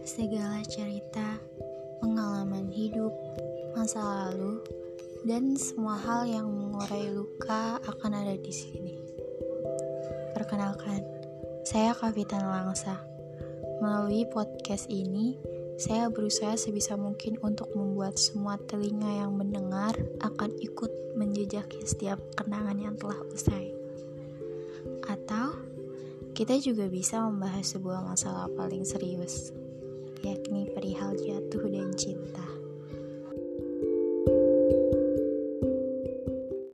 Segala cerita, pengalaman hidup, masa lalu, dan semua hal yang mengurai luka akan ada di sini. Perkenalkan, saya Kapitan Langsa. Melalui podcast ini, saya berusaha sebisa mungkin untuk membuat semua telinga yang mendengar akan ikut menjejaki setiap kenangan yang telah usai. Atau kita juga bisa membahas sebuah masalah paling serius, yakni perihal jatuh.